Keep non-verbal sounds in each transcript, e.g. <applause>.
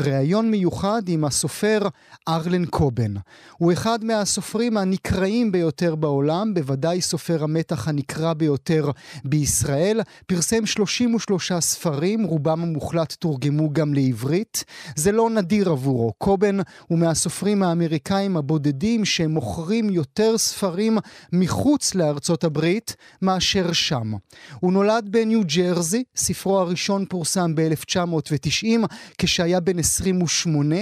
ראיון מיוחד עם הסופר ארלן קובן. הוא אחד מהסופרים הנקראים ביותר בעולם, בוודאי סופר המתח הנקרא ביותר בישראל. פרסם 33 ספרים, רובם המוחלט תורגמו גם לעברית. זה לא נדיר עבורו. קובן הוא מהסופרים האמריקאים הבודדים שמוכרים יותר ספרים מחוץ לארצות הברית מאשר שם. הוא נולד בניו ג'רזי, ספרו הראשון פורסם ב-1990, כשהיה בן 28,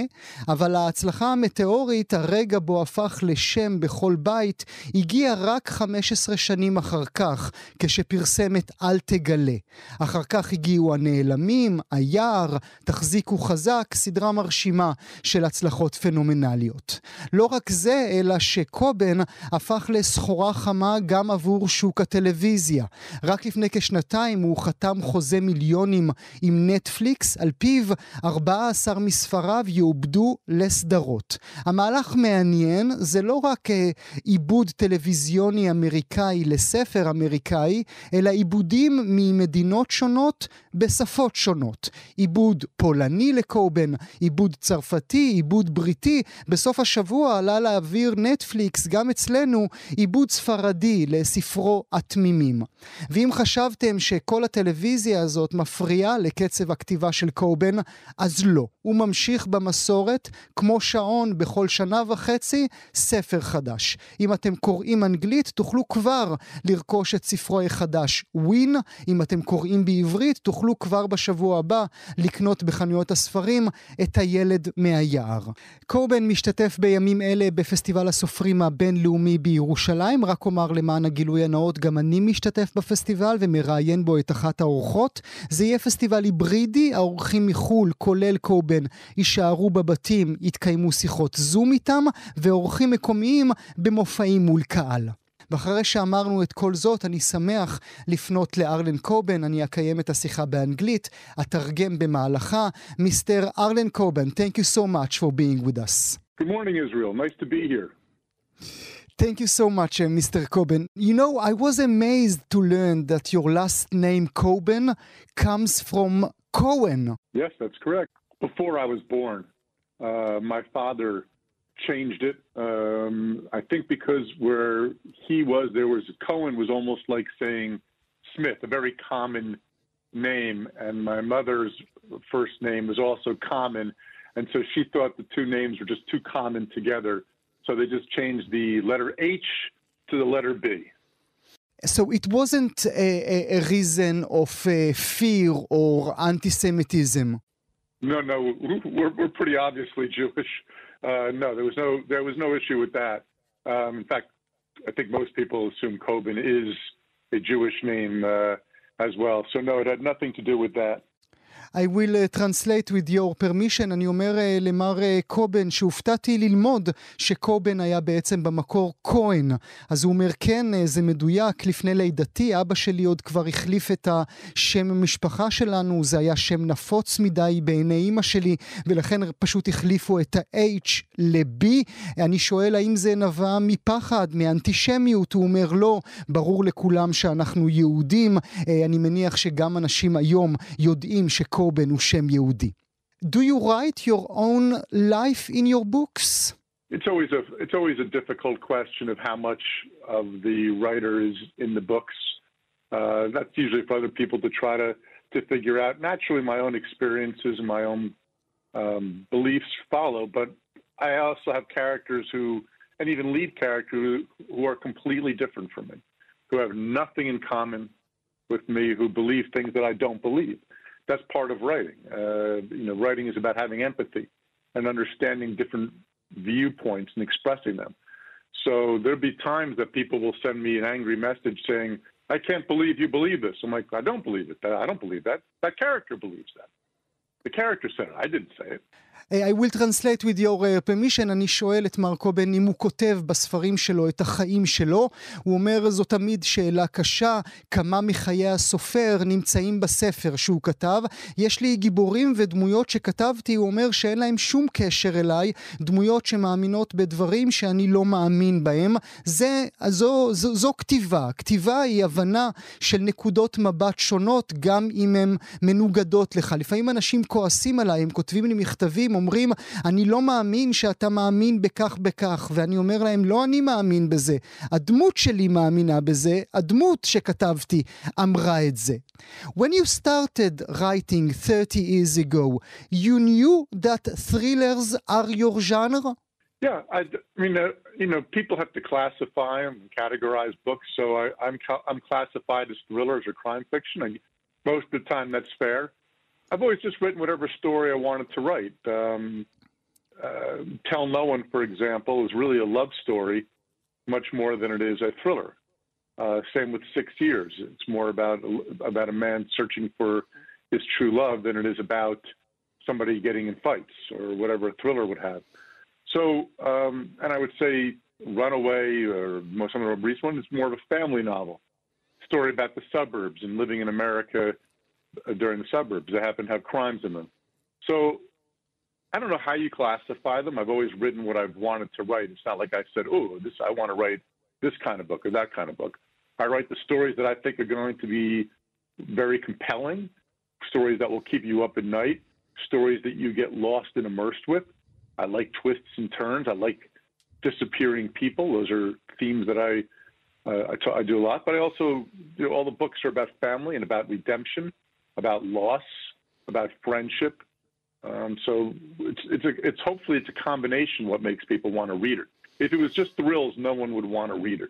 אבל ההצלחה המטאורית, הרגע בו הפך לשם בכל בית, הגיע רק 15 שנים אחר כך, כשפרסם את אל תגלה. אחר כך הגיעו הנעלמים, היער, תחזיקו חזק, סדרה מרשימה של הצלחות פנומנליות. לא רק זה, אלא שקובן הפך לסחורה חמה גם עבור שוק הטלוויזיה. רק לפני כשנתיים הוא חתם חוזה מיליונים עם נטפליקס, על פיו 14 מספריו יעובדו לסדרות. המהלך מעניין, זה לא רק אה, עיבוד טלוויזיוני אמריקאי לספר אמריקאי, אלא עיבודים ממדינות שונות בשפות שונות. עיבוד פולני לקובן, עיבוד צרפתי, עיבוד בריטי. בסוף השבוע עלה להעביר נטפליקס, גם אצלנו, עיבוד ספרדי לספרו התמימים. ואם חשבתם שכל הטלוויזיה הזאת מפריעה לקצב הכתיבה של קובן, אז לא. הוא ממשיך במסורת, כמו שעון בכל שנה וחצי, ספר חדש. אם אתם קוראים אנגלית, תוכלו כבר לרכוש את ספרו החדש ווין. אם אתם קוראים בעברית, תוכלו כבר בשבוע הבא לקנות בחנויות הספרים את הילד מהיער. קורבן משתתף בימים אלה בפסטיבל הסופרים הבינלאומי בירושלים. רק אומר למען הגילוי הנאות, גם אני משתתף בפסטיבל ומראיין בו את אחת האורחות. זה יהיה פסטיבל היברידי, האורחים מחו"ל, כולל קובן, יישארו בבתים, יתקיימו שיחות זום איתם, ואורחים מקומיים במופעים מול קהל. ואחרי שאמרנו את כל זאת, אני שמח לפנות לארלן קובן, אני אקיים את השיחה באנגלית, אתרגם במהלכה. מיסטר ארלן קובן, thank you so much for being with us. Good morning, Israel. Nice to be here. Thank you so much, uh, Mr. Coben. You know, I was amazed to learn that your last name, Coben, comes from Cohen. Yes, that's correct. Before I was born, uh, my father changed it. Um, I think because where he was, there was Cohen was almost like saying Smith, a very common name, and my mother's first name was also common, and so she thought the two names were just too common together. So they just changed the letter H to the letter B. So it wasn't a, a, reason of uh, fear or anti-Semitism. No, no, we're, we're pretty obviously Jewish. Uh, no, there was no there was no issue with that. Um, in fact, I think most people assume Coben is a Jewish name uh, as well. So no, it had nothing to do with that. I will uh, translate with your permission. אני אומר uh, למר uh, קובן שהופתעתי ללמוד שקובן היה בעצם במקור כהן. אז הוא אומר, כן, uh, זה מדויק, לפני לידתי אבא שלי עוד כבר החליף את השם המשפחה שלנו, זה היה שם נפוץ מדי בעיני אימא שלי, ולכן פשוט החליפו את ה-H ל-B. אני שואל האם זה נבע מפחד, מאנטישמיות? הוא אומר, לא, ברור לכולם שאנחנו יהודים. Uh, אני מניח שגם אנשים היום יודעים ש... קורבן הוא שם יהודי. Do you write your own life in your books? It's always a it's always a difficult question of how much of the writer is in the books. Uh, that's usually for other people to try to to figure out. Naturally, my own experiences and my own um, beliefs follow, but I also have characters who, and even lead characters who, who are completely different from me, who have nothing in common with me, who believe things that I don't believe that's part of writing. Uh, you know, writing is about having empathy and understanding different viewpoints and expressing them. So there'll be times that people will send me an angry message saying, "I can't believe you believe this." I'm like, "I don't believe it. I don't believe that. That character believes that. The character said it. I didn't say it." I will translate with your uh, permission, אני שואל את מר קובן אם הוא כותב בספרים שלו את החיים שלו. הוא אומר זו תמיד שאלה קשה, כמה מחיי הסופר נמצאים בספר שהוא כתב. יש לי גיבורים ודמויות שכתבתי, הוא אומר שאין להם שום קשר אליי, דמויות שמאמינות בדברים שאני לא מאמין בהם. זה, זו, זו, זו כתיבה. כתיבה היא הבנה של נקודות מבט שונות, גם אם הן מנוגדות לך. לפעמים אנשים כועסים עליי, הם כותבים לי מכתבים, אומרים, אני לא מאמין שאתה מאמין בכך בכך, ואני אומר להם, לא אני מאמין בזה, הדמות שלי מאמינה בזה, הדמות שכתבתי אמרה את זה. When you started writing 30 years ago, you knew that thrillers are your genre? Yeah, I, I mean, uh, you know, people have to classify and categorize books. So I, I'm I'm classified as thrillers or crime fiction. and most of the time, that's fair. I've always just written whatever story I wanted to write. Um, uh, Tell No One, for example, is really a love story much more than it is a thriller. Uh, same with Six Years. It's more about about a man searching for his true love than it is about somebody getting in fights or whatever a thriller would have. So, um, and I would say Runaway or some of the recent ones is more of a family novel, story about the suburbs and living in America during the suburbs that happen to have crimes in them. So I don't know how you classify them. I've always written what I've wanted to write. It's not like I said, "Oh, this I want to write this kind of book or that kind of book." I write the stories that I think are going to be very compelling, stories that will keep you up at night, stories that you get lost and immersed with. I like twists and turns. I like disappearing people. Those are themes that I uh, I, t- I do a lot. But I also you know, all the books are about family and about redemption about loss, about friendship. Um, so it's it's a, it's hopefully it's a combination what makes people want to read it. If it was just thrills, no one would want to read it.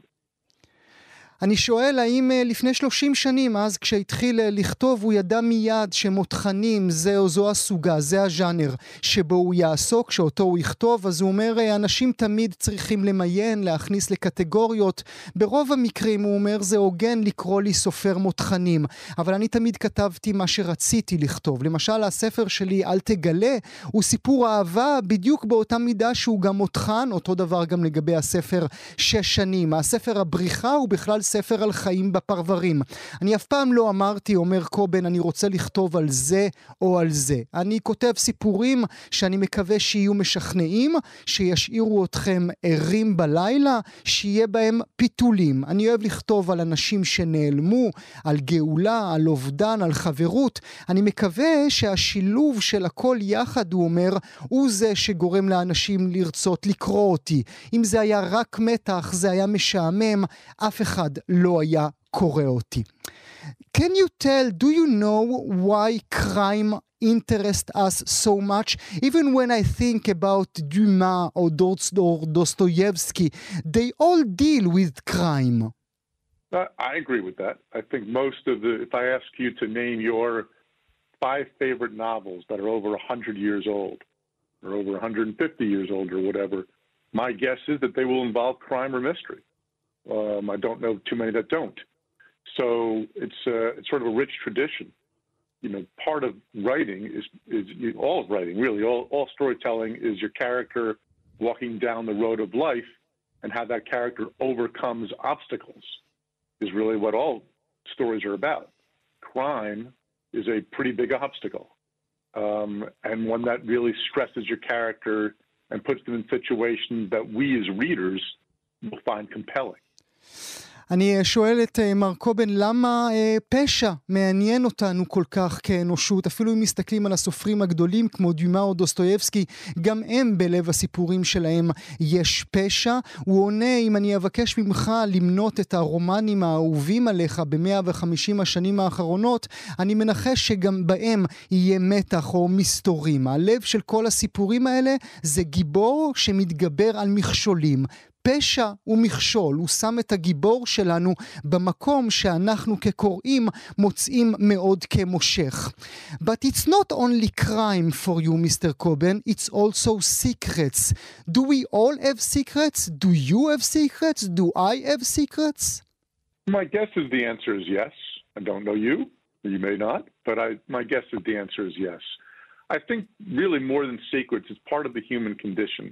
אני שואל האם אה, לפני 30 שנים, אז כשהתחיל אה, לכתוב, הוא ידע מיד שמותחנים זה או זו הסוגה, זה הז'אנר שבו הוא יעסוק, שאותו הוא יכתוב, אז הוא אומר, אה, אנשים תמיד צריכים למיין, להכניס לקטגוריות. ברוב המקרים, הוא אומר, זה הוגן לקרוא לי סופר מותחנים, אבל אני תמיד כתבתי מה שרציתי לכתוב. למשל, הספר שלי, אל תגלה, הוא סיפור אהבה בדיוק באותה מידה שהוא גם מותחן, אותו דבר גם לגבי הספר שש שנים. הספר הבריחה הוא בכלל ספר על חיים בפרברים. אני אף פעם לא אמרתי, אומר קובן, אני רוצה לכתוב על זה או על זה. אני כותב סיפורים שאני מקווה שיהיו משכנעים, שישאירו אתכם ערים בלילה, שיהיה בהם פיתולים. אני אוהב לכתוב על אנשים שנעלמו, על גאולה, על אובדן, על חברות. אני מקווה שהשילוב של הכל יחד, הוא אומר, הוא זה שגורם לאנשים לרצות לקרוא אותי. אם זה היה רק מתח, זה היה משעמם, אף אחד לא היה קורא אותי. Can you tell, do you know why crime interest us so much? Even when I think about Dumas or Dostoevsky, they all deal with crime. I agree with that. I think most of the, if I ask you to name your five favorite novels that are over 100 years old, or over 150 years old, or whatever, my guess is that they will involve crime or mystery. Um, I don't know too many that don't. So it's uh, it's sort of a rich tradition. You know, part of writing is is all of writing really. All all storytelling is your character walking down the road of life, and how that character overcomes obstacles is really what all stories are about. Crime is a pretty big obstacle, um, and one that really stresses your character and puts them in situations that we as readers will find compelling. אני שואל את מר קובן, למה אה, פשע מעניין אותנו כל כך כאנושות? אפילו אם מסתכלים על הסופרים הגדולים כמו דיומה או דוסטויבסקי, גם הם בלב הסיפורים שלהם יש פשע. הוא עונה, אם אני אבקש ממך למנות את הרומנים האהובים עליך ב-150 השנים האחרונות, אני מנחש שגם בהם יהיה מתח או מסתורים. הלב של כל הסיפורים האלה זה גיבור שמתגבר על מכשולים. פשע ומכשול, הוא שם את הגיבור שלנו במקום שאנחנו כקוראים מוצאים מאוד כמושך. But it's not only crime for you, Mr. Coben, it's also secrets. Do we all have secrets? Do you have secrets? Do I have secrets? My guess is the answer is yes. I don't know you. You may not, but I, my guess is the answer is yes. I think really more than secrets, it's part of the human condition,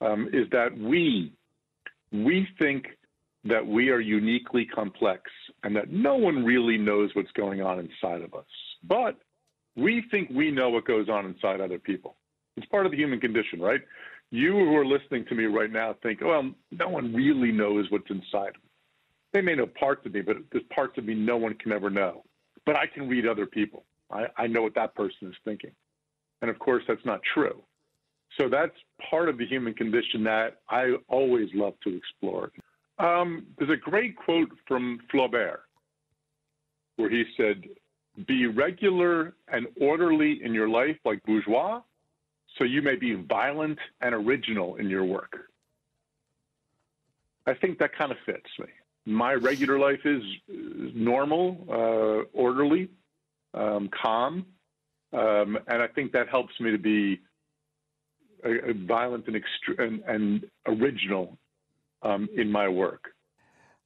um, is that we we think that we are uniquely complex and that no one really knows what's going on inside of us. But we think we know what goes on inside other people. It's part of the human condition, right? You who are listening to me right now think, well, no one really knows what's inside me. They may know parts of me, but there's parts of me no one can ever know. But I can read other people. I, I know what that person is thinking. And of course, that's not true. So that's part of the human condition that I always love to explore. Um, there's a great quote from Flaubert where he said, Be regular and orderly in your life like bourgeois, so you may be violent and original in your work. I think that kind of fits me. My regular life is normal, uh, orderly, um, calm, um, and I think that helps me to be violent and, and, and original um, in my work.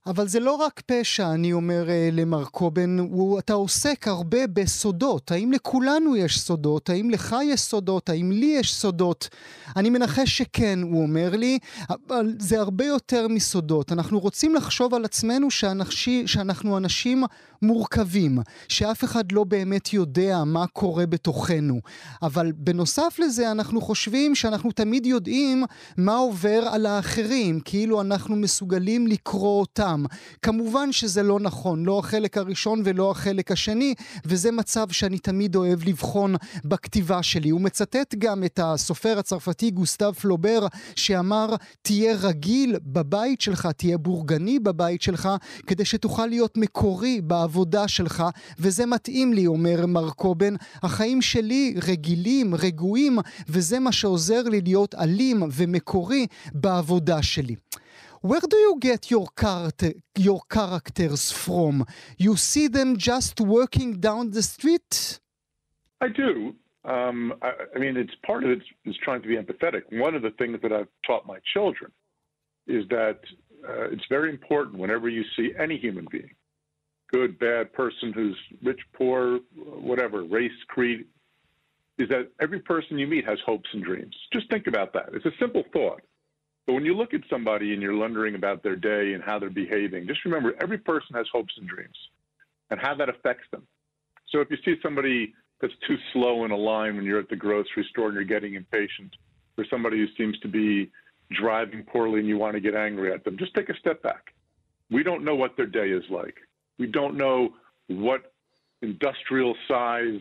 אבל זה לא רק פשע, אני אומר uh, למר קובן, הוא, אתה עוסק הרבה בסודות. האם לכולנו יש סודות? האם לך יש סודות? האם לי יש סודות? אני מנחש שכן, הוא אומר לי, אבל זה הרבה יותר מסודות. אנחנו רוצים לחשוב על עצמנו שאנשי, שאנחנו אנשים מורכבים, שאף אחד לא באמת יודע מה קורה בתוכנו. אבל בנוסף לזה, אנחנו חושבים שאנחנו תמיד יודעים מה עובר על האחרים, כאילו אנחנו מסוגלים לקרוא אותם. כמובן שזה לא נכון, לא החלק הראשון ולא החלק השני, וזה מצב שאני תמיד אוהב לבחון בכתיבה שלי. הוא מצטט גם את הסופר הצרפתי גוסטב פלובר, שאמר, תהיה רגיל בבית שלך, תהיה בורגני בבית שלך, כדי שתוכל להיות מקורי בעבודה שלך, וזה מתאים לי, אומר מר קובן. החיים שלי רגילים, רגועים, וזה מה שעוזר לי להיות אלים ומקורי בעבודה שלי. Where do you get your character, your characters from? You see them just walking down the street? I do. Um, I, I, mean, it's part of it is trying to be empathetic. One of the things that I've taught my children is that uh, it's very important whenever you see any human being, good, bad person who's rich, poor, whatever, race, creed, is that every person you meet has hopes and dreams. Just think about that. It's a simple thought. But when you look at somebody and you're wondering about their day and how they're behaving, just remember every person has hopes and dreams and how that affects them. So if you see somebody that's too slow in a line when you're at the grocery store and you're getting impatient, or somebody who seems to be driving poorly and you want to get angry at them, just take a step back. We don't know what their day is like. We don't know what industrial size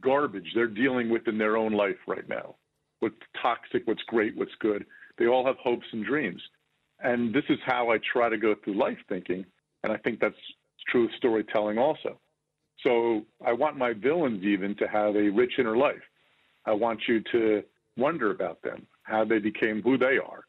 garbage they're dealing with in their own life right now. What's toxic, what's great, what's good. They all have hopes and dreams. And this is how I try to go through life thinking. And I think that's true storytelling also. So I want my villains even to have a rich inner life. I want you to wonder about them, how they became who they are.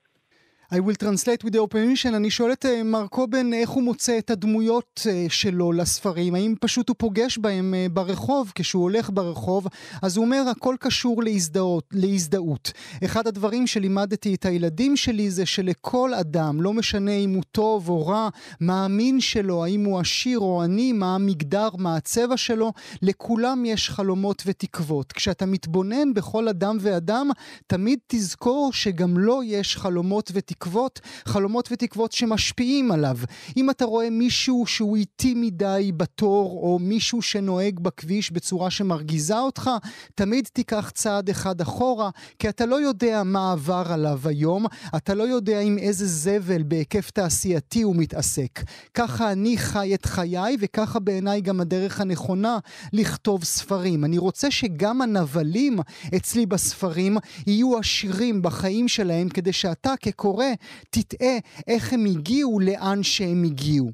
I will translate with the operation. אני שואל את uh, מר קובן איך הוא מוצא את הדמויות uh, שלו לספרים. האם פשוט הוא פוגש בהם uh, ברחוב, כשהוא הולך ברחוב, אז הוא אומר הכל קשור להזדהות, להזדהות. אחד הדברים שלימדתי את הילדים שלי זה שלכל אדם, לא משנה אם הוא טוב או רע, מה המין שלו, האם הוא עשיר או עני, מה המגדר, מה הצבע שלו, לכולם יש חלומות ותקוות. כשאתה מתבונן בכל אדם ואדם, תמיד תזכור שגם לו יש חלומות ותקוות. תקוות, חלומות ותקוות שמשפיעים עליו. אם אתה רואה מישהו שהוא איטי מדי בתור, או מישהו שנוהג בכביש בצורה שמרגיזה אותך, תמיד תיקח צעד אחד אחורה, כי אתה לא יודע מה עבר עליו היום, אתה לא יודע עם איזה זבל בהיקף תעשייתי הוא מתעסק. ככה אני חי את חיי, וככה בעיניי גם הדרך הנכונה לכתוב ספרים. אני רוצה שגם הנבלים אצלי בספרים יהיו עשירים בחיים שלהם, כדי שאתה כקורא תטעה איך הם הגיעו לאן שהם הגיעו.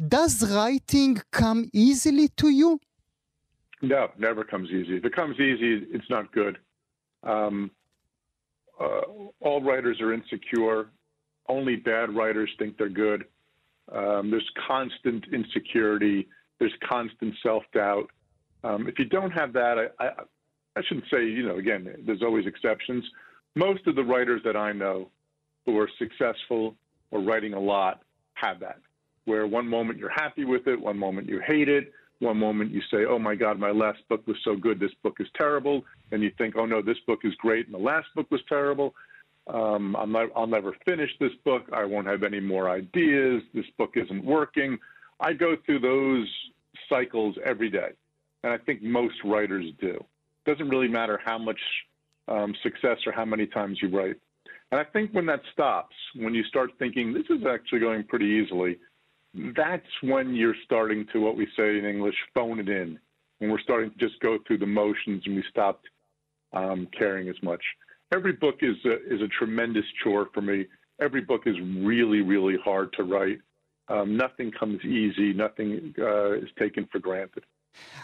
Does writing come easily to you? No, never comes easy. If it comes easy, it's not good. Um, uh, all writers are insecure. Only bad writers think they're good. Um, there's constant insecurity. There's constant self-doubt. Um, if you don't have that, I, I, I shouldn't say, you know, again, there's always exceptions. Most of the writers that I know who are successful or writing a lot have that, where one moment you're happy with it, one moment you hate it, one moment you say, oh my God, my last book was so good, this book is terrible. And you think, oh no, this book is great, and the last book was terrible. Um, I'm not, I'll never finish this book. I won't have any more ideas. This book isn't working. I go through those cycles every day. And I think most writers do. It doesn't really matter how much um, success or how many times you write. And I think when that stops, when you start thinking, this is actually going pretty easily, that's when you're starting to, what we say in English, phone it in. When we're starting to just go through the motions and we stopped um, caring as much. Every book is a, is a tremendous chore for me. Every book is really, really hard to write. Um, nothing comes easy, nothing uh, is taken for granted.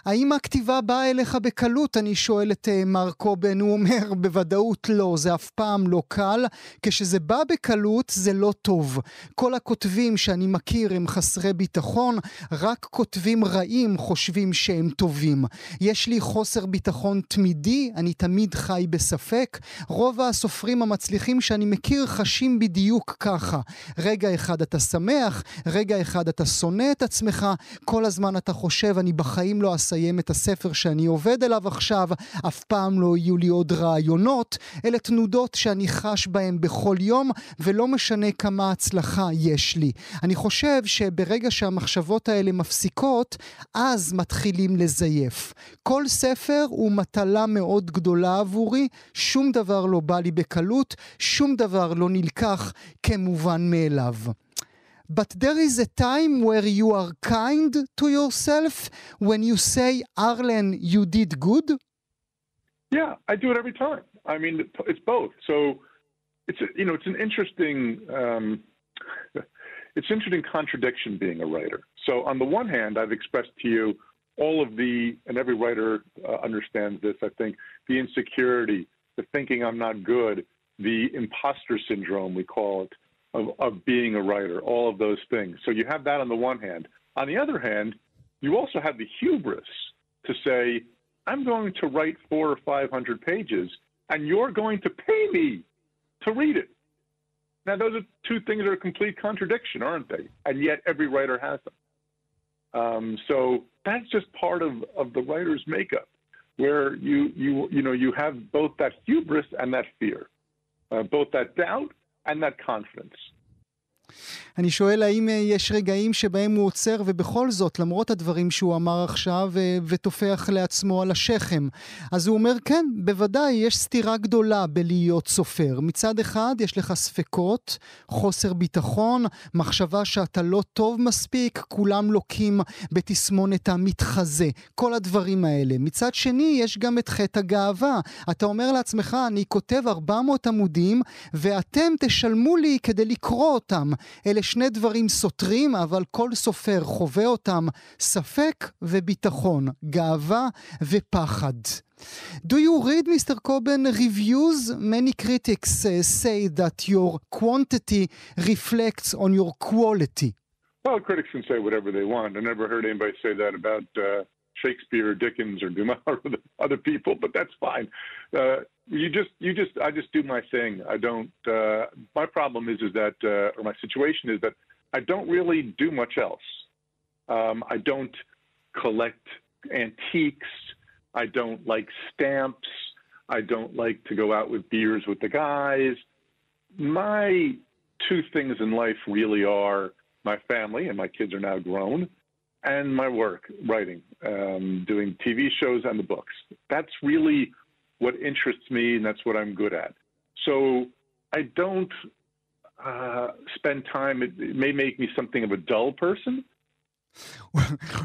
האם הכתיבה באה אליך בקלות? אני שואל את uh, מר קובן, הוא אומר <laughs> בוודאות לא, זה אף פעם לא קל. כשזה בא בקלות זה לא טוב. כל הכותבים שאני מכיר הם חסרי ביטחון, רק כותבים רעים חושבים שהם טובים. יש לי חוסר ביטחון תמידי, אני תמיד חי בספק. רוב הסופרים המצליחים שאני מכיר חשים בדיוק ככה. רגע אחד אתה שמח, רגע אחד אתה שונא את עצמך, כל הזמן אתה חושב אני בחיים בחיים לא אסיים את הספר שאני עובד עליו עכשיו, אף פעם לא יהיו לי עוד רעיונות. אלה תנודות שאני חש בהן בכל יום, ולא משנה כמה הצלחה יש לי. אני חושב שברגע שהמחשבות האלה מפסיקות, אז מתחילים לזייף. כל ספר הוא מטלה מאוד גדולה עבורי, שום דבר לא בא לי בקלות, שום דבר לא נלקח כמובן מאליו. But there is a time where you are kind to yourself when you say, Arlen, you did good? Yeah, I do it every time. I mean, it's both. So it's a, you know it's an interesting um, it's interesting contradiction being a writer. So on the one hand, I've expressed to you all of the and every writer uh, understands this. I think the insecurity, the thinking I'm not good, the imposter syndrome we call it, of, of being a writer, all of those things. So you have that on the one hand. On the other hand, you also have the hubris to say, I'm going to write four or 500 pages, and you're going to pay me to read it. Now, those are two things that are a complete contradiction, aren't they? And yet, every writer has them. Um, so that's just part of, of the writer's makeup, where you you you know you have both that hubris and that fear, uh, both that doubt and that confidence. אני שואל האם אה, יש רגעים שבהם הוא עוצר ובכל זאת, למרות הדברים שהוא אמר עכשיו, אה, וטופח לעצמו על השכם. אז הוא אומר, כן, בוודאי, יש סתירה גדולה בלהיות סופר. מצד אחד, יש לך ספקות, חוסר ביטחון, מחשבה שאתה לא טוב מספיק, כולם לוקים בתסמונת המתחזה. כל הדברים האלה. מצד שני, יש גם את חטא הגאווה. אתה אומר לעצמך, אני כותב 400 עמודים, ואתם תשלמו לי כדי לקרוא אותם. אלה שני דברים סותרים, אבל כל סופר חווה אותם ספק וביטחון, גאווה ופחד. Do you read, Mr. Coben, reviews? Many critics uh, say that your quantity reflects on your quality. Well, critics can say whatever they want. I never heard anybody say that about uh, Shakespeare or Dickens or Dumas <laughs> or other people, but that's fine. Uh, you just you just I just do my thing. I don't. Uh, my problem is is that uh, or my situation is that I don't really do much else. Um, I don't collect antiques. I don't like stamps. I don't like to go out with beers with the guys. My two things in life really are my family, and my kids are now grown, and my work, writing, um, doing TV shows and the books. That's really what interests me, and that's what I'm good at. So I don't uh, spend time. It, it, may make me something of a dull person.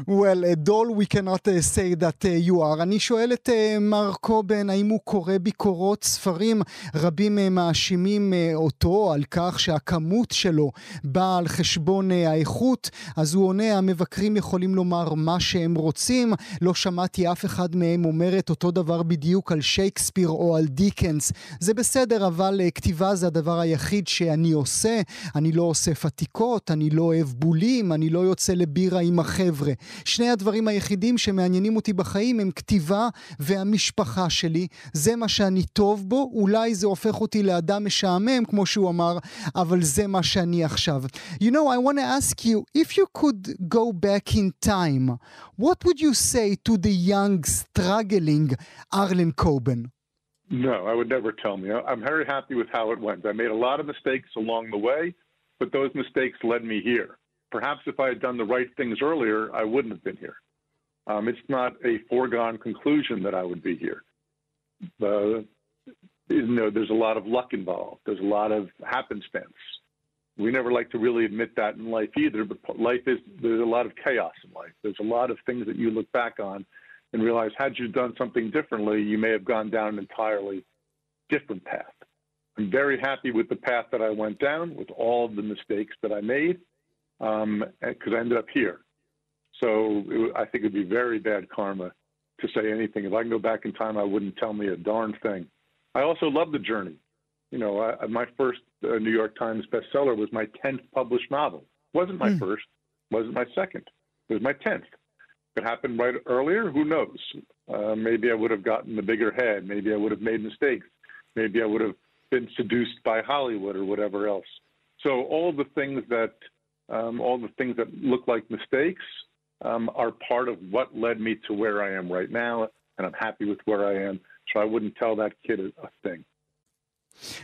Well, דול, we cannot uh, say that uh, you are. אני שואל את uh, מר קובן, האם הוא קורא ביקורות ספרים? רבים uh, מאשימים uh, אותו על כך שהכמות שלו באה על חשבון uh, האיכות, אז הוא עונה, המבקרים יכולים לומר מה שהם רוצים. לא שמעתי אף אחד מהם אומר את אותו דבר בדיוק על שייקספיר או על דיקנס. זה בסדר, אבל uh, כתיבה זה הדבר היחיד שאני עושה. אני לא אוסף עתיקות, אני לא אוהב בולים, אני לא יוצא לבירה עם אחר. חבר'ה. שני הדברים היחידים שמעניינים אותי בחיים הם כתיבה והמשפחה שלי. זה מה שאני טוב בו, אולי זה הופך אותי לאדם משעמם, כמו שהוא אמר, אבל זה מה שאני עכשיו. You know, I want to ask you, if you could go back in time, what would you say to the young, struggling Arlen Coben? No, I would never tell me. I'm very happy with how it went. I made a lot of mistakes along the way, but those mistakes led me here. Perhaps if I had done the right things earlier, I wouldn't have been here. Um, it's not a foregone conclusion that I would be here. Uh, you know, there's a lot of luck involved. There's a lot of happenstance. We never like to really admit that in life either, but life is, there's a lot of chaos in life. There's a lot of things that you look back on and realize, had you done something differently, you may have gone down an entirely different path. I'm very happy with the path that I went down, with all of the mistakes that I made, because um, I ended up here. So it, I think it'd be very bad karma to say anything. If I can go back in time, I wouldn't tell me a darn thing. I also love the journey. You know, I, my first uh, New York Times bestseller was my 10th published novel. wasn't my mm. first, wasn't my second. It was my 10th. If it happened right earlier, who knows? Uh, maybe I would have gotten the bigger head. Maybe I would have made mistakes. Maybe I would have been seduced by Hollywood or whatever else. So all the things that um, all the things that look like mistakes um, are part of what led me to where I am right now, and I'm happy with where I am. So I wouldn't tell that kid a, a thing.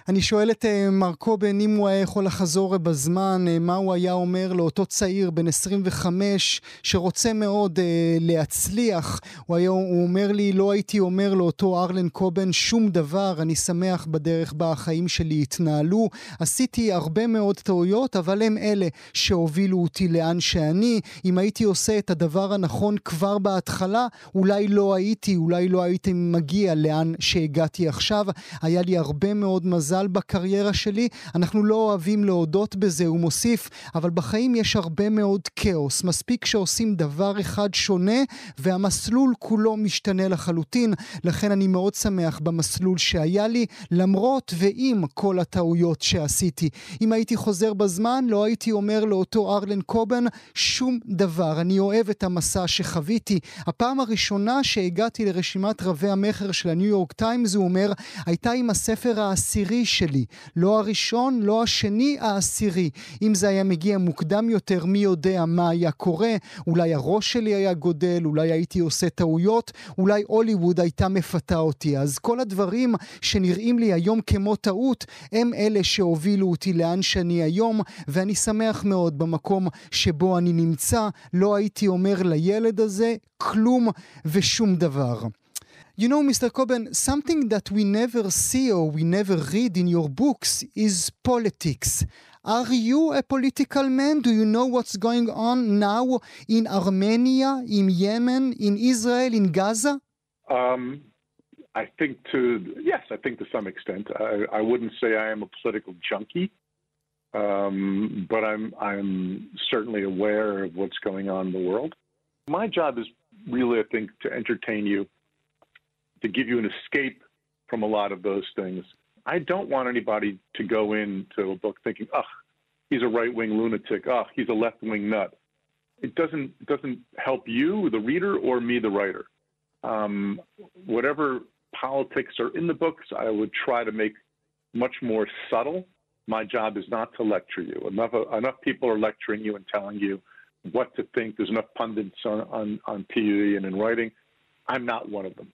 אני שואל את uh, מר קובן אם הוא היה יכול לחזור בזמן, uh, מה הוא היה אומר לאותו צעיר בן 25 שרוצה מאוד uh, להצליח. הוא, היה, הוא אומר לי, לא הייתי אומר לאותו ארלן קובן שום דבר, אני שמח בדרך בה החיים שלי התנהלו. עשיתי הרבה מאוד טעויות, אבל הם אלה שהובילו אותי לאן שאני. אם הייתי עושה את הדבר הנכון כבר בהתחלה, אולי לא הייתי, אולי לא הייתי מגיע לאן שהגעתי עכשיו. היה לי הרבה מאוד מזל בקריירה שלי, אנחנו לא אוהבים להודות בזה, הוא מוסיף, אבל בחיים יש הרבה מאוד כאוס. מספיק שעושים דבר אחד שונה, והמסלול כולו משתנה לחלוטין. לכן אני מאוד שמח במסלול שהיה לי, למרות ועם כל הטעויות שעשיתי. אם הייתי חוזר בזמן, לא הייתי אומר לאותו ארלן קובן שום דבר. אני אוהב את המסע שחוויתי. הפעם הראשונה שהגעתי לרשימת רבי המכר של הניו יורק טיימס, הוא אומר, הייתה עם הספר העשירי. העשירי שלי. לא הראשון, לא השני, העשירי. אם זה היה מגיע מוקדם יותר, מי יודע מה היה קורה? אולי הראש שלי היה גודל, אולי הייתי עושה טעויות, אולי הוליווד הייתה מפתה אותי. אז כל הדברים שנראים לי היום כמו טעות, הם אלה שהובילו אותי לאן שאני היום, ואני שמח מאוד במקום שבו אני נמצא. לא הייתי אומר לילד הזה כלום ושום דבר. You know, Mr. Coben, something that we never see or we never read in your books is politics. Are you a political man? Do you know what's going on now in Armenia, in Yemen, in Israel, in Gaza? Um, I think to, yes, I think to some extent. I, I wouldn't say I am a political junkie. Um, but I'm I'm certainly aware of what's going on in the world. My job is really, I think, to entertain you to give you an escape from a lot of those things. I don't want anybody to go into a book thinking, "Ugh, he's a right-wing lunatic. Ugh, he's a left-wing nut." It doesn't it doesn't help you, the reader, or me, the writer. Um, whatever politics are in the books, I would try to make much more subtle. My job is not to lecture you. Enough enough people are lecturing you and telling you what to think. There's enough pundits on, on, on TV and in writing. I'm not one of them.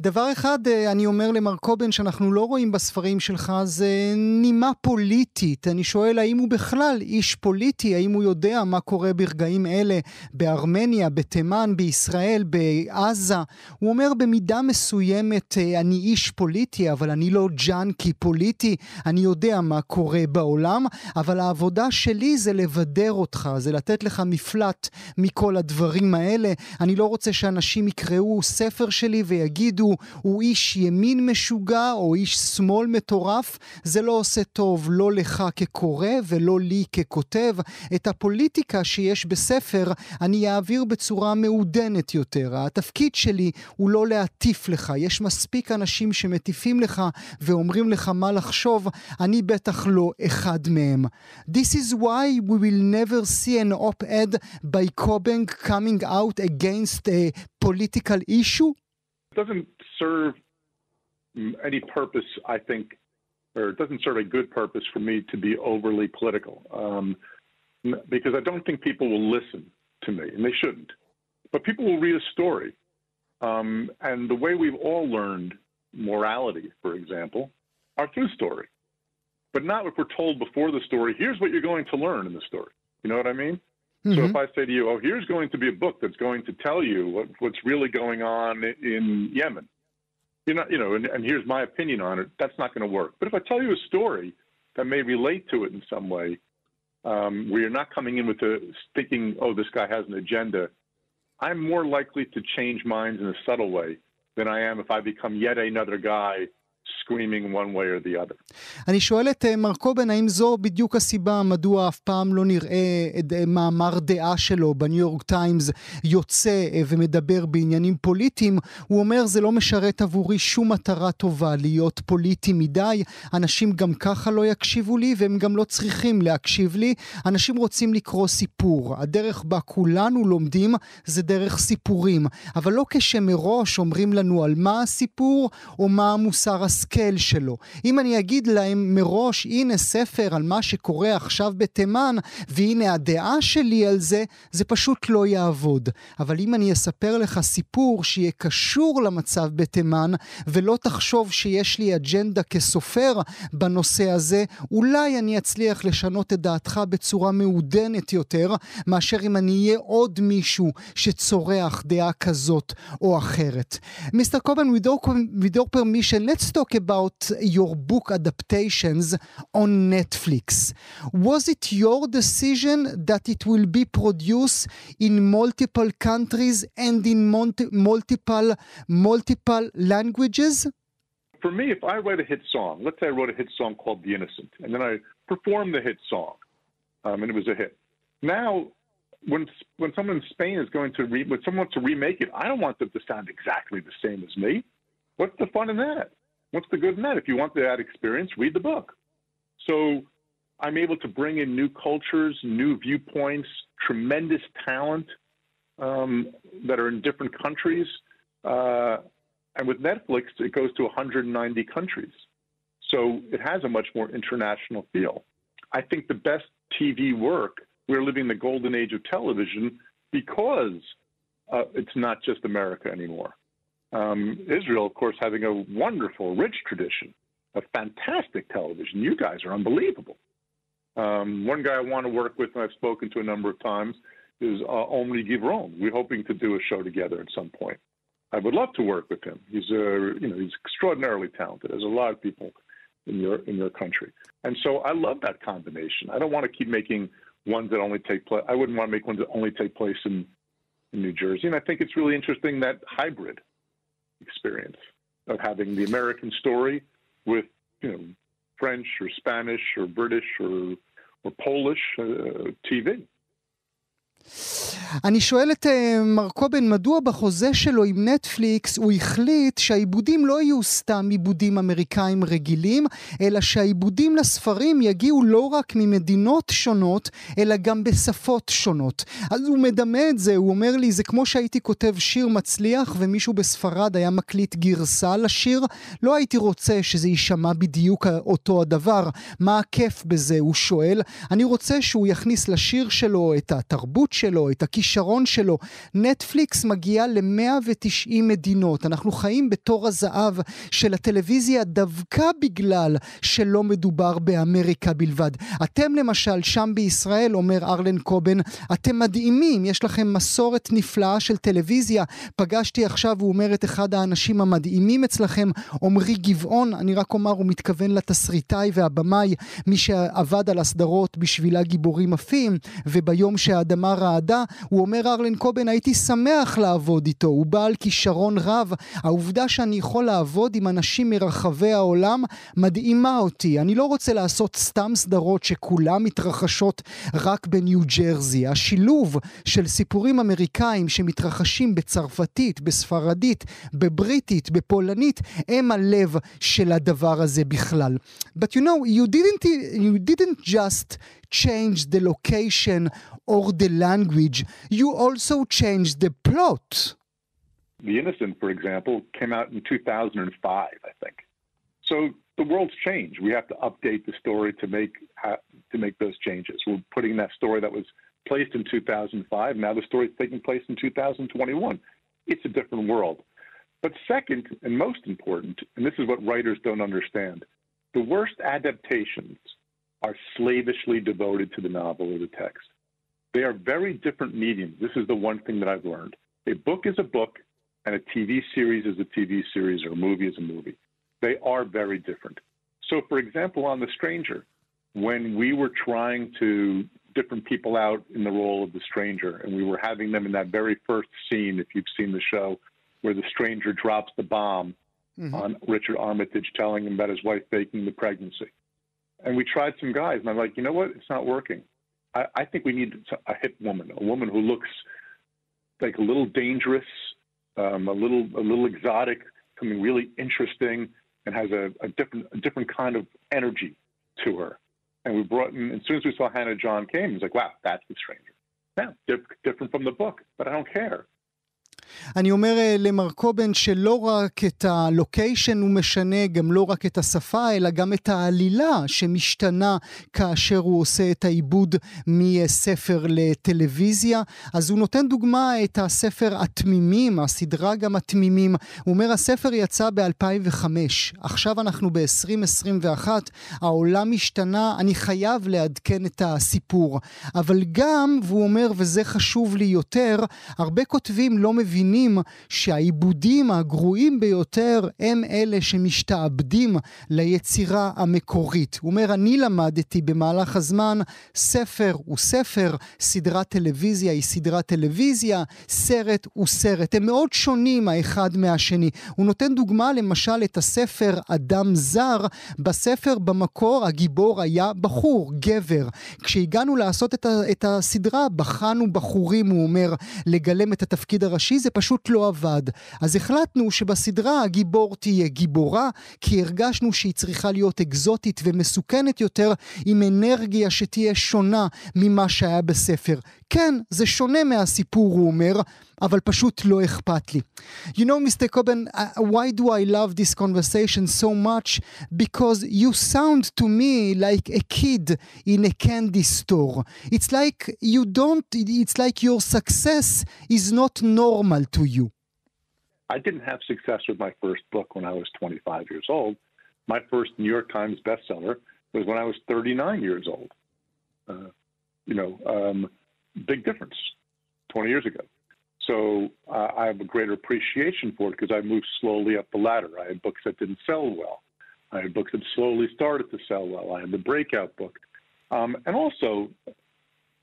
דבר אחד אה, אני אומר למר קובן שאנחנו לא רואים בספרים שלך זה נימה פוליטית. אני שואל האם הוא בכלל איש פוליטי, האם הוא יודע מה קורה ברגעים אלה בארמניה, בתימן, בישראל, בעזה. הוא אומר במידה מסוימת אה, אני איש פוליטי, אבל אני לא ג'אנקי פוליטי, אני יודע מה קורה בעולם, אבל העבודה שלי זה לבדר אותך, זה לתת לך מפלט מכל הדברים האלה. אני לא רוצה שאנשים יקראו ספר שלי ויגידו הוא, הוא איש ימין משוגע או איש שמאל מטורף, זה לא עושה טוב לא לך כקורא ולא לי ככותב. את הפוליטיקה שיש בספר אני אעביר בצורה מעודנת יותר. התפקיד שלי הוא לא להטיף לך, יש מספיק אנשים שמטיפים לך ואומרים לך מה לחשוב, אני בטח לא אחד מהם. This is why we will never see an op-ed by Kobeng coming out against a political issue? It doesn't serve any purpose, I think, or it doesn't serve a good purpose for me to be overly political. Um, because I don't think people will listen to me, and they shouldn't. But people will read a story. Um, and the way we've all learned morality, for example, are through story. But not if we're told before the story, here's what you're going to learn in the story. You know what I mean? Mm-hmm. So if I say to you, oh, here's going to be a book that's going to tell you what, what's really going on in Yemen, you're not, you know, and, and here's my opinion on it, that's not going to work. But if I tell you a story that may relate to it in some way, um, where you're not coming in with the thinking, oh, this guy has an agenda, I'm more likely to change minds in a subtle way than I am if I become yet another guy screaming one way or the other. אני שואל את מר קובן, האם זו בדיוק הסיבה מדוע אף פעם לא נראה את מאמר דעה שלו בניו יורק טיימס יוצא ומדבר בעניינים פוליטיים? הוא אומר, זה לא משרת עבורי שום מטרה טובה להיות פוליטי מדי, אנשים גם ככה לא יקשיבו לי והם גם לא צריכים להקשיב לי, אנשים רוצים לקרוא סיפור. הדרך בה כולנו לומדים זה דרך סיפורים, אבל לא כשמראש אומרים לנו על מה הסיפור או מה המוסר ההשכל שלו. אם אני אגיד להם מראש, הנה ספר על מה שקורה עכשיו בתימן, והנה הדעה שלי על זה, זה פשוט לא יעבוד. אבל אם אני אספר לך סיפור שיהיה קשור למצב בתימן, ולא תחשוב שיש לי אג'נדה כסופר בנושא הזה, אולי אני אצליח לשנות את דעתך בצורה מעודנת יותר, מאשר אם אני אהיה עוד מישהו שצורח דעה כזאת או אחרת. מיסטר קובן, with your permission, let's talk about your book adaptations on Netflix. Was it your decision that it will be produced in multiple countries and in multiple multiple languages? For me, if I write a hit song, let's say I wrote a hit song called "The Innocent," and then I performed the hit song, um, and it was a hit. Now, when when someone in Spain is going to re- when someone wants to remake it, I don't want them to sound exactly the same as me. What's the fun in that? What's the good in that? If you want that experience, read the book. So I'm able to bring in new cultures, new viewpoints, tremendous talent um, that are in different countries. Uh, and with Netflix, it goes to 190 countries. So it has a much more international feel. I think the best TV work, we're living the golden age of television because uh, it's not just America anymore. Um, Israel, of course, having a wonderful, rich tradition of fantastic television. You guys are unbelievable. Um, one guy I want to work with, and I've spoken to a number of times, is uh, Omri Givron. We're hoping to do a show together at some point. I would love to work with him. He's a, you know, he's extraordinarily talented. There's a lot of people in your in your country, and so I love that combination. I don't want to keep making ones that only take place. I wouldn't want to make ones that only take place in, in New Jersey, and I think it's really interesting that hybrid experience of having the American story with you know French or Spanish or British or or Polish uh, TV. אני שואל את uh, מר קובן, מדוע בחוזה שלו עם נטפליקס הוא החליט שהעיבודים לא יהיו סתם עיבודים אמריקאים רגילים, אלא שהעיבודים לספרים יגיעו לא רק ממדינות שונות, אלא גם בשפות שונות. אז הוא מדמה את זה, הוא אומר לי, זה כמו שהייתי כותב שיר מצליח ומישהו בספרד היה מקליט גרסה לשיר, לא הייתי רוצה שזה יישמע בדיוק אותו הדבר. מה הכיף בזה? הוא שואל. אני רוצה שהוא יכניס לשיר שלו את התרבות שלו, את הכישרון שלו. נטפליקס מגיעה ל-190 מדינות. אנחנו חיים בתור הזהב של הטלוויזיה דווקא בגלל שלא מדובר באמריקה בלבד. אתם למשל, שם בישראל, אומר ארלן קובן, אתם מדהימים, יש לכם מסורת נפלאה של טלוויזיה. פגשתי עכשיו, הוא אומר, את אחד האנשים המדהימים אצלכם, עמרי גבעון, אני רק אומר, הוא מתכוון לתסריטאי והבמאי, מי שעבד על הסדרות בשבילה גיבורים עפים, וביום שהאדמה אהדה. הוא אומר, ארלן קובן, הייתי שמח לעבוד איתו, הוא בעל כישרון רב. העובדה שאני יכול לעבוד עם אנשים מרחבי העולם מדהימה אותי. אני לא רוצה לעשות סתם סדרות שכולם מתרחשות רק בניו ג'רזי. השילוב של סיפורים אמריקאים שמתרחשים בצרפתית, בספרדית, בבריטית, בפולנית, הם הלב של הדבר הזה בכלל. But you know, you didn't, you didn't just change the location or the language, you also changed the plot. The Innocent, for example, came out in 2005, I think. So the world's changed. We have to update the story to make to make those changes. We're putting that story that was placed in 2005. Now the story's taking place in 2021. It's a different world. But second, and most important, and this is what writers don't understand, the worst adaptations are slavishly devoted to the novel or the text. They are very different mediums. This is the one thing that I've learned. A book is a book, and a TV series is a TV series, or a movie is a movie. They are very different. So, for example, on The Stranger, when we were trying to different people out in the role of the stranger, and we were having them in that very first scene, if you've seen the show, where the stranger drops the bomb mm-hmm. on Richard Armitage, telling him about his wife faking the pregnancy. And we tried some guys, and I'm like, you know what? It's not working. I, think we need a hit woman, a woman who looks like a little dangerous, um, a little a little exotic, something really interesting, and has a, a different a different kind of energy to her. And we brought in, as soon as we saw Hannah John came, it's like, wow, that's the stranger. Now, different from the book, but I don't care. אני אומר אה, למר קובן שלא רק את הלוקיישן הוא משנה, גם לא רק את השפה, אלא גם את העלילה שמשתנה כאשר הוא עושה את העיבוד מספר לטלוויזיה. אז הוא נותן דוגמה את הספר התמימים, הסדרה גם התמימים. הוא אומר, הספר יצא ב-2005, עכשיו אנחנו ב-2021, העולם השתנה, אני חייב לעדכן את הסיפור. אבל גם, והוא אומר, וזה חשוב לי יותר, הרבה כותבים לא מבינים מבינים שהעיבודים הגרועים ביותר הם אלה שמשתעבדים ליצירה המקורית. הוא אומר, אני למדתי במהלך הזמן, ספר הוא ספר, סדרת טלוויזיה היא סדרת טלוויזיה, סרט הוא סרט. הם מאוד שונים האחד מהשני. הוא נותן דוגמה למשל את הספר אדם זר. בספר במקור הגיבור היה בחור, גבר. כשהגענו לעשות את, הסדרה, בחנו בחורים, הוא אומר, לגלם את התפקיד הראשי. זה פשוט לא עבד. אז החלטנו שבסדרה הגיבור תהיה גיבורה, כי הרגשנו שהיא צריכה להיות אקזוטית ומסוכנת יותר, עם אנרגיה שתהיה שונה ממה שהיה בספר. כן, זה שונה מהסיפור, הוא אומר, אבל פשוט לא אכפת לי. You know, Mr. Coben, uh, why do I love this conversation so much? Because you sound to me like a kid in a candy store. It's like you don't, it's like your success is not normal to you. I didn't have success with my first book when I was 25 years old. My first New York Times bestseller was when I was 39 years old. Uh, you know, um, big difference 20 years ago. So uh, I have a greater appreciation for it because I moved slowly up the ladder. I had books that didn't sell well. I had books that slowly started to sell well. I had the breakout book. Um, and also,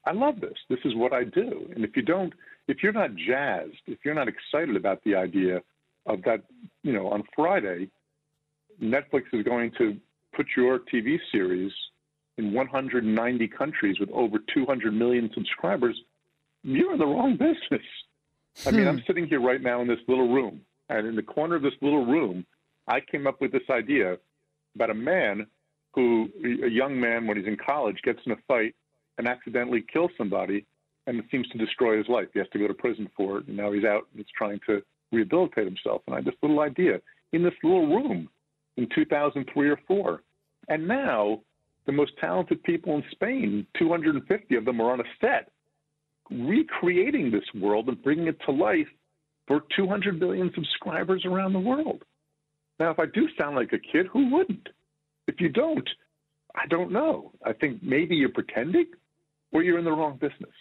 I love this. This is what I do. And if you don't, if you're not jazzed, if you're not excited about the idea of that, you know, on Friday, Netflix is going to put your TV series in 190 countries with over 200 million subscribers, you're in the wrong business. I mean, I'm hmm. sitting here right now in this little room, and in the corner of this little room, I came up with this idea about a man who, a young man, when he's in college, gets in a fight and accidentally kills somebody, and it seems to destroy his life. He has to go to prison for it, and now he's out and he's trying to rehabilitate himself. And I had this little idea in this little room in 2003 or four, and now the most talented people in Spain, 250 of them are on a set, recreating this world and bringing it to life for 200 million subscribers around the world. Now, if I do sound like a kid, who wouldn't? If you don't, I don't know. I think maybe you're pretending or you're in the wrong business.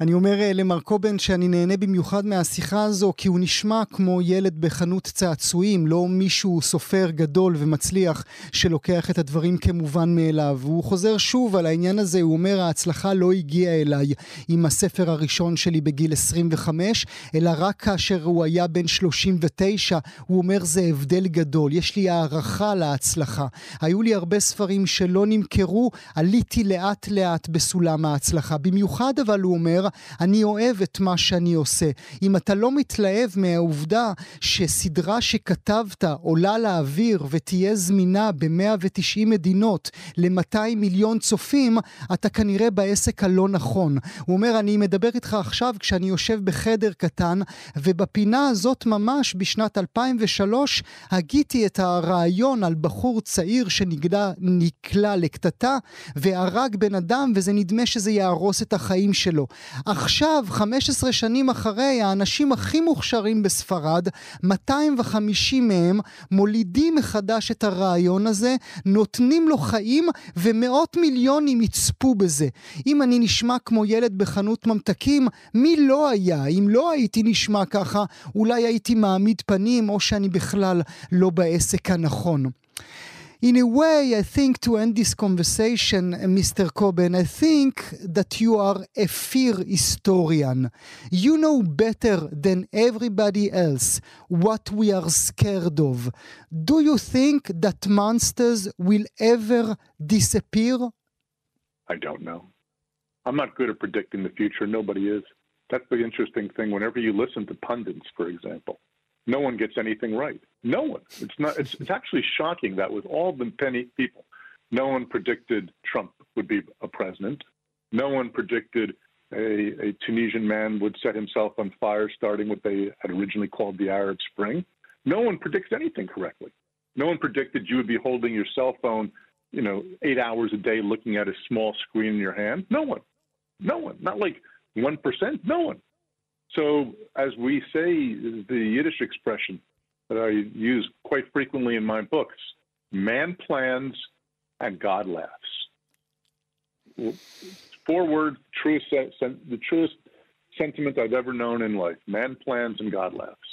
אני אומר אה, למר קובן שאני נהנה במיוחד מהשיחה הזו, כי הוא נשמע כמו ילד בחנות צעצועים, לא מישהו סופר גדול ומצליח שלוקח את הדברים כמובן מאליו. והוא חוזר שוב על העניין הזה, הוא אומר, ההצלחה לא הגיעה אליי עם הספר הראשון שלי בגיל 25, אלא רק כאשר הוא היה בן 39, הוא אומר, זה הבדל גדול, יש לי הערכה להצלחה. היו לי הרבה ספרים שלא נמכרו, עליתי לאט לאט בסולם ההצלחה. במיוחד אבל הוא אומר, אני אוהב את מה שאני עושה. אם אתה לא מתלהב מהעובדה שסדרה שכתבת עולה לאוויר ותהיה זמינה ב-190 מדינות ל-200 מיליון צופים, אתה כנראה בעסק הלא נכון. הוא אומר, אני מדבר איתך עכשיו כשאני יושב בחדר קטן, ובפינה הזאת ממש בשנת 2003 הגיתי את הרעיון על בחור צעיר שנקלע לקטטה והרג בן אדם, וזה נדמה שזה יהרוס את החיים שלו. עכשיו, 15 שנים אחרי, האנשים הכי מוכשרים בספרד, 250 מהם מולידים מחדש את הרעיון הזה, נותנים לו חיים, ומאות מיליונים יצפו בזה. אם אני נשמע כמו ילד בחנות ממתקים, מי לא היה? אם לא הייתי נשמע ככה, אולי הייתי מעמיד פנים, או שאני בכלל לא בעסק הנכון. In a way, I think to end this conversation, uh, Mr. Coben, I think that you are a fear historian. You know better than everybody else what we are scared of. Do you think that monsters will ever disappear? I don't know. I'm not good at predicting the future. Nobody is. That's the interesting thing. Whenever you listen to pundits, for example, no one gets anything right. No one. It's not. It's, it's actually shocking that with all the penny people, no one predicted Trump would be a president. No one predicted a, a Tunisian man would set himself on fire, starting what they had originally called the Arab Spring. No one predicts anything correctly. No one predicted you would be holding your cell phone, you know, eight hours a day, looking at a small screen in your hand. No one. No one. Not like one percent. No one. So, as we say, the Yiddish expression that I use quite frequently in my books man plans and God laughs. Four words, truest, the truest sentiment I've ever known in life man plans and God laughs.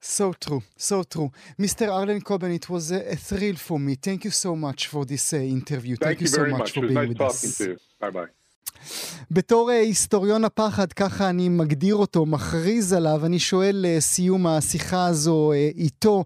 So true, so true. Mr. Arlen Coben, it was a, a, thrill for me. Thank you so much for this uh, interview. Thank, Thank you, you, so very much, much. for being nice with us. Bye bye. בתור היסטוריון הפחד, ככה אני מגדיר אותו, מכריז עליו, אני שואל לסיום השיחה הזו איתו,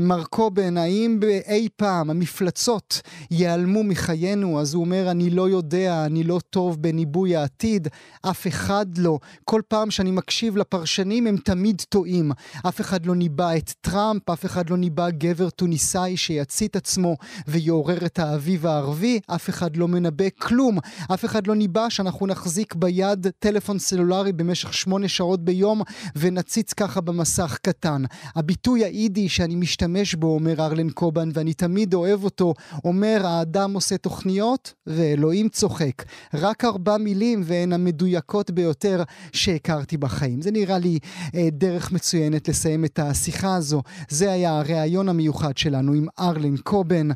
מר קובן, האם אי פעם המפלצות ייעלמו מחיינו? אז הוא אומר, אני לא יודע, אני לא טוב בניבוי העתיד, אף אחד לא. כל פעם שאני מקשיב לפרשנים הם תמיד טועים. אף אחד לא ניבא את טראמפ, אף אחד לא ניבא גבר טוניסאי שיצית עצמו ויעורר את האביב הערבי, אף אחד לא מנבא כלום, אף אחד לא ניבא שאנחנו נחזיק ביד טלפון סלולרי במשך שמונה שעות ביום ונציץ ככה במסך קטן. הביטוי היידי שאני משתמש בו, אומר ארלן קובן, ואני תמיד אוהב אותו, אומר האדם עושה תוכניות ואלוהים צוחק. רק ארבע מילים והן המדויקות ביותר שהכרתי בחיים. זה נראה לי אה, דרך מצוינת לסיים את השיחה הזו. זה היה הריאיון המיוחד שלנו עם ארלן קובן.